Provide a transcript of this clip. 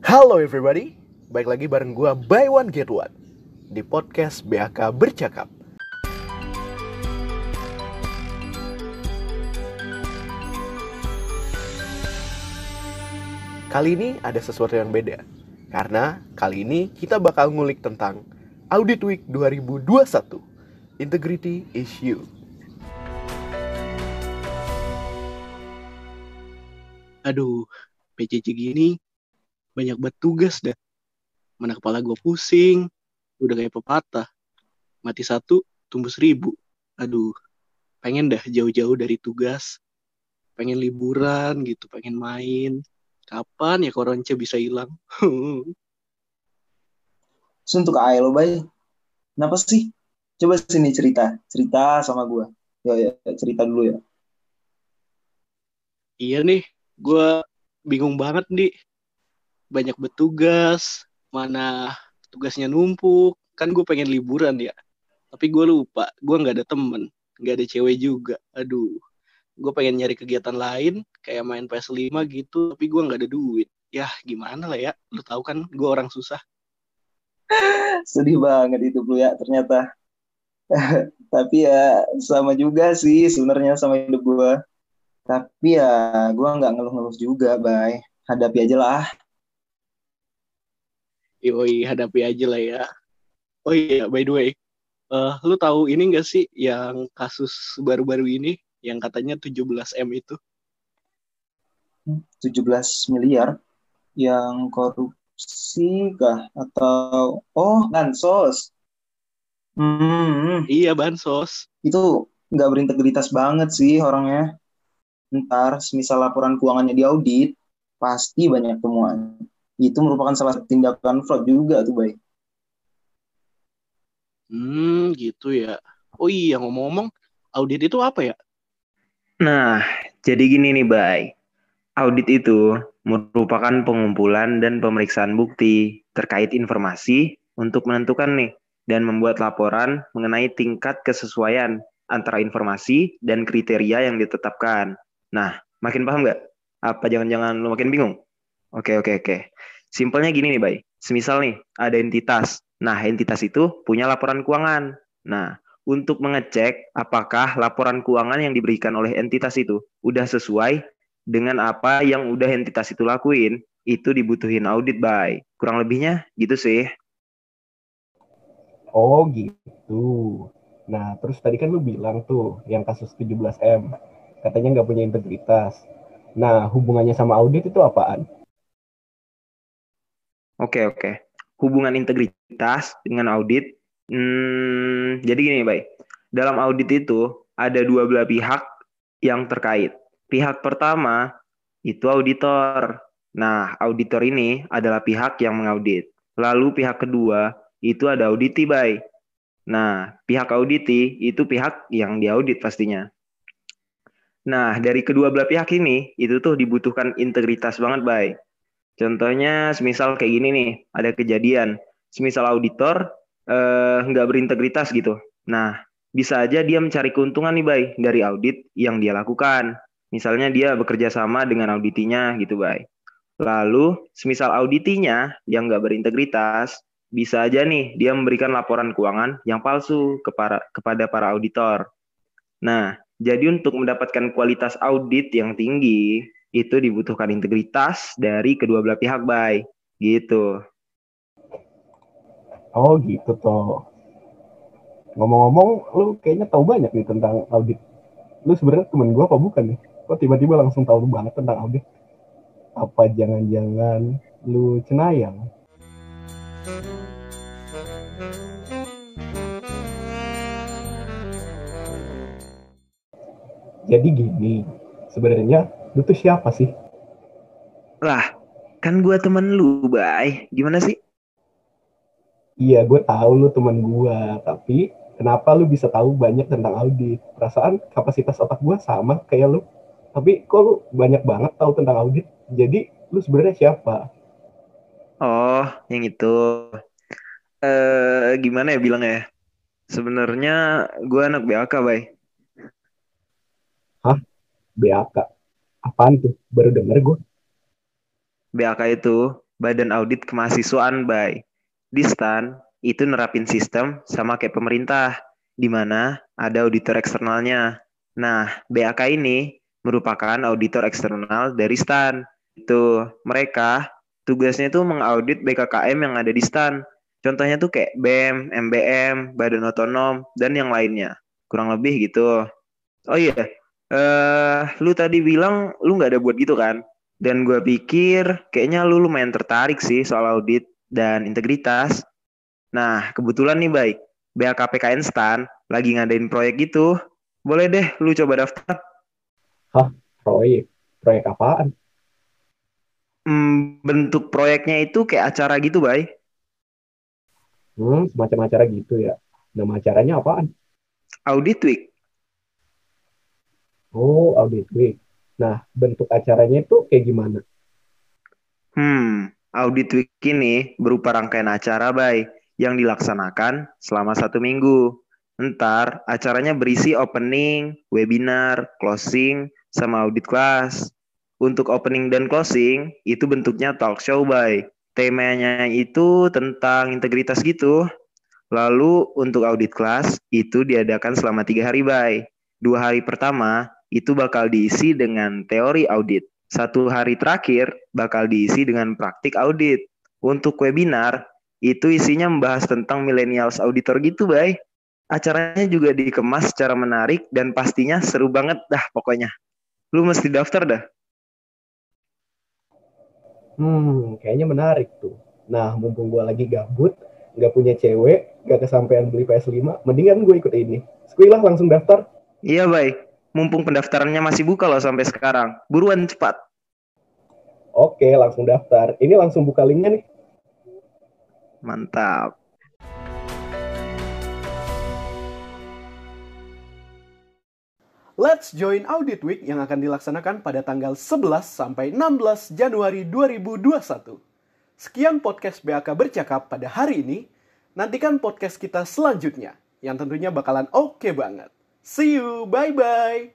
Halo everybody, baik lagi bareng gua Buy One Get One di podcast BAK Bercakap. Kali ini ada sesuatu yang beda, karena kali ini kita bakal ngulik tentang Audit Week 2021, Integrity Issue. aduh PJJ gini banyak banget tugas dah mana kepala gue pusing udah kayak pepatah mati satu tumbuh seribu aduh pengen dah jauh-jauh dari tugas pengen liburan gitu pengen main kapan ya koronce bisa hilang Terus untuk AE lo, Bay. Kenapa sih? Coba sini cerita. Cerita sama gue. Ya, ya, cerita dulu ya. iya nih gue bingung banget nih banyak bertugas mana tugasnya numpuk kan gue pengen liburan ya tapi gue lupa gue nggak ada temen nggak ada cewek juga aduh gue pengen nyari kegiatan lain kayak main PS5 gitu tapi gue nggak ada duit ya gimana lah ya lu tahu kan gue orang susah Sedih banget itu, Bro, ya, ternyata. Tapi ya, sama juga sih sebenarnya sama hidup gue. Tapi ya, gue nggak ngeluh-ngeluh juga, Bay. Hadapi aja lah. Yoi, hadapi aja lah ya. Oh iya, by the way, eh, lu tahu ini gak sih yang kasus baru-baru ini yang katanya 17M itu? 17 miliar yang korupsi kah? Atau, oh, bansos. Hmm, Iya, bansos. itu nggak berintegritas banget sih orangnya. Ntar, semisal laporan keuangannya diaudit, pasti banyak temuan. Itu merupakan salah satu tindakan fraud juga tuh, Bay. Hmm, gitu ya. Oh iya, ngomong-ngomong, audit itu apa ya? Nah, jadi gini nih, Bay. Audit itu merupakan pengumpulan dan pemeriksaan bukti terkait informasi untuk menentukan nih dan membuat laporan mengenai tingkat kesesuaian antara informasi dan kriteria yang ditetapkan. Nah, makin paham nggak? Apa jangan-jangan lu makin bingung? Oke, oke, oke. Simpelnya gini nih, Bay. Semisal nih, ada entitas. Nah, entitas itu punya laporan keuangan. Nah, untuk mengecek apakah laporan keuangan yang diberikan oleh entitas itu udah sesuai dengan apa yang udah entitas itu lakuin, itu dibutuhin audit, Bay. Kurang lebihnya gitu sih. Oh gitu. Nah, terus tadi kan lu bilang tuh yang kasus 17M, katanya nggak punya integritas. Nah, hubungannya sama audit itu apaan? Oke, oke. Hubungan integritas dengan audit. Hmm, jadi gini, Bay. Dalam audit itu ada dua belah pihak yang terkait. Pihak pertama itu auditor. Nah, auditor ini adalah pihak yang mengaudit. Lalu pihak kedua itu ada auditi, Bay. Nah, pihak auditi itu pihak yang diaudit pastinya. Nah, dari kedua belah pihak ini, itu tuh dibutuhkan integritas banget, Bay. Contohnya, semisal kayak gini nih, ada kejadian. Semisal auditor eh, nggak berintegritas gitu. Nah, bisa aja dia mencari keuntungan nih, Bay, dari audit yang dia lakukan. Misalnya dia bekerja sama dengan auditinya gitu, Bay. Lalu, semisal auditinya yang nggak berintegritas, bisa aja nih dia memberikan laporan keuangan yang palsu kepada, kepada para auditor. Nah, jadi untuk mendapatkan kualitas audit yang tinggi, itu dibutuhkan integritas dari kedua belah pihak, Bay. Gitu. Oh gitu toh. Ngomong-ngomong, lu kayaknya tahu banyak nih tentang audit. Lu sebenarnya temen gua apa bukan nih? Kok tiba-tiba langsung tahu banget tentang audit? Apa jangan-jangan lu cenayang? Jadi gini, sebenarnya lu tuh siapa sih? Lah, kan gua temen lu, Bay. Gimana sih? Iya, gue tahu lu teman gua, tapi kenapa lu bisa tahu banyak tentang audit? Perasaan kapasitas otak gua sama kayak lu. Tapi kok lu banyak banget tahu tentang audit? Jadi lu sebenarnya siapa? Oh, yang itu. Eh, gimana ya bilangnya? Sebenarnya gua anak BAK, Bay. BAK. Apaan tuh? Baru denger gue. BAK itu Badan Audit Kemahasiswaan, Bay. Di STAN, itu nerapin sistem sama kayak pemerintah, di mana ada auditor eksternalnya. Nah, BAK ini merupakan auditor eksternal dari STAN. Itu mereka tugasnya itu mengaudit BKKM yang ada di STAN. Contohnya tuh kayak BEM, MBM, Badan Otonom, dan yang lainnya. Kurang lebih gitu. Oh iya, uh, lu tadi bilang lu nggak ada buat gitu kan? Dan gue pikir kayaknya lu lumayan tertarik sih soal audit dan integritas. Nah, kebetulan nih baik, BAKPKN STAN lagi ngadain proyek gitu. Boleh deh lu coba daftar. Hah, proyek? Proyek apaan? Hmm, bentuk proyeknya itu kayak acara gitu, Bay. Hmm, semacam acara gitu ya. Nama acaranya apaan? Audit Week. Oh, Audit Week. Nah, bentuk acaranya itu kayak gimana? Hmm, Audit Week ini berupa rangkaian acara, Bay, yang dilaksanakan selama satu minggu. Ntar, acaranya berisi opening, webinar, closing, sama audit kelas. Untuk opening dan closing, itu bentuknya talk show, Bay. Temanya itu tentang integritas gitu. Lalu untuk audit kelas, itu diadakan selama tiga hari, Bay. Dua hari pertama, itu bakal diisi dengan teori audit. Satu hari terakhir bakal diisi dengan praktik audit. Untuk webinar, itu isinya membahas tentang millennials auditor gitu, bay. Acaranya juga dikemas secara menarik dan pastinya seru banget dah pokoknya. Lu mesti daftar dah. Hmm, kayaknya menarik tuh. Nah, mumpung gue lagi gabut, nggak punya cewek, nggak kesampaian beli PS5, mendingan gue ikut ini. Skuilah langsung daftar. Iya, baik mumpung pendaftarannya masih buka loh sampai sekarang. Buruan cepat. Oke, langsung daftar. Ini langsung buka linknya nih. Mantap. Let's join Audit Week yang akan dilaksanakan pada tanggal 11 sampai 16 Januari 2021. Sekian podcast BAK bercakap pada hari ini. Nantikan podcast kita selanjutnya yang tentunya bakalan oke okay banget. See you. Bye bye.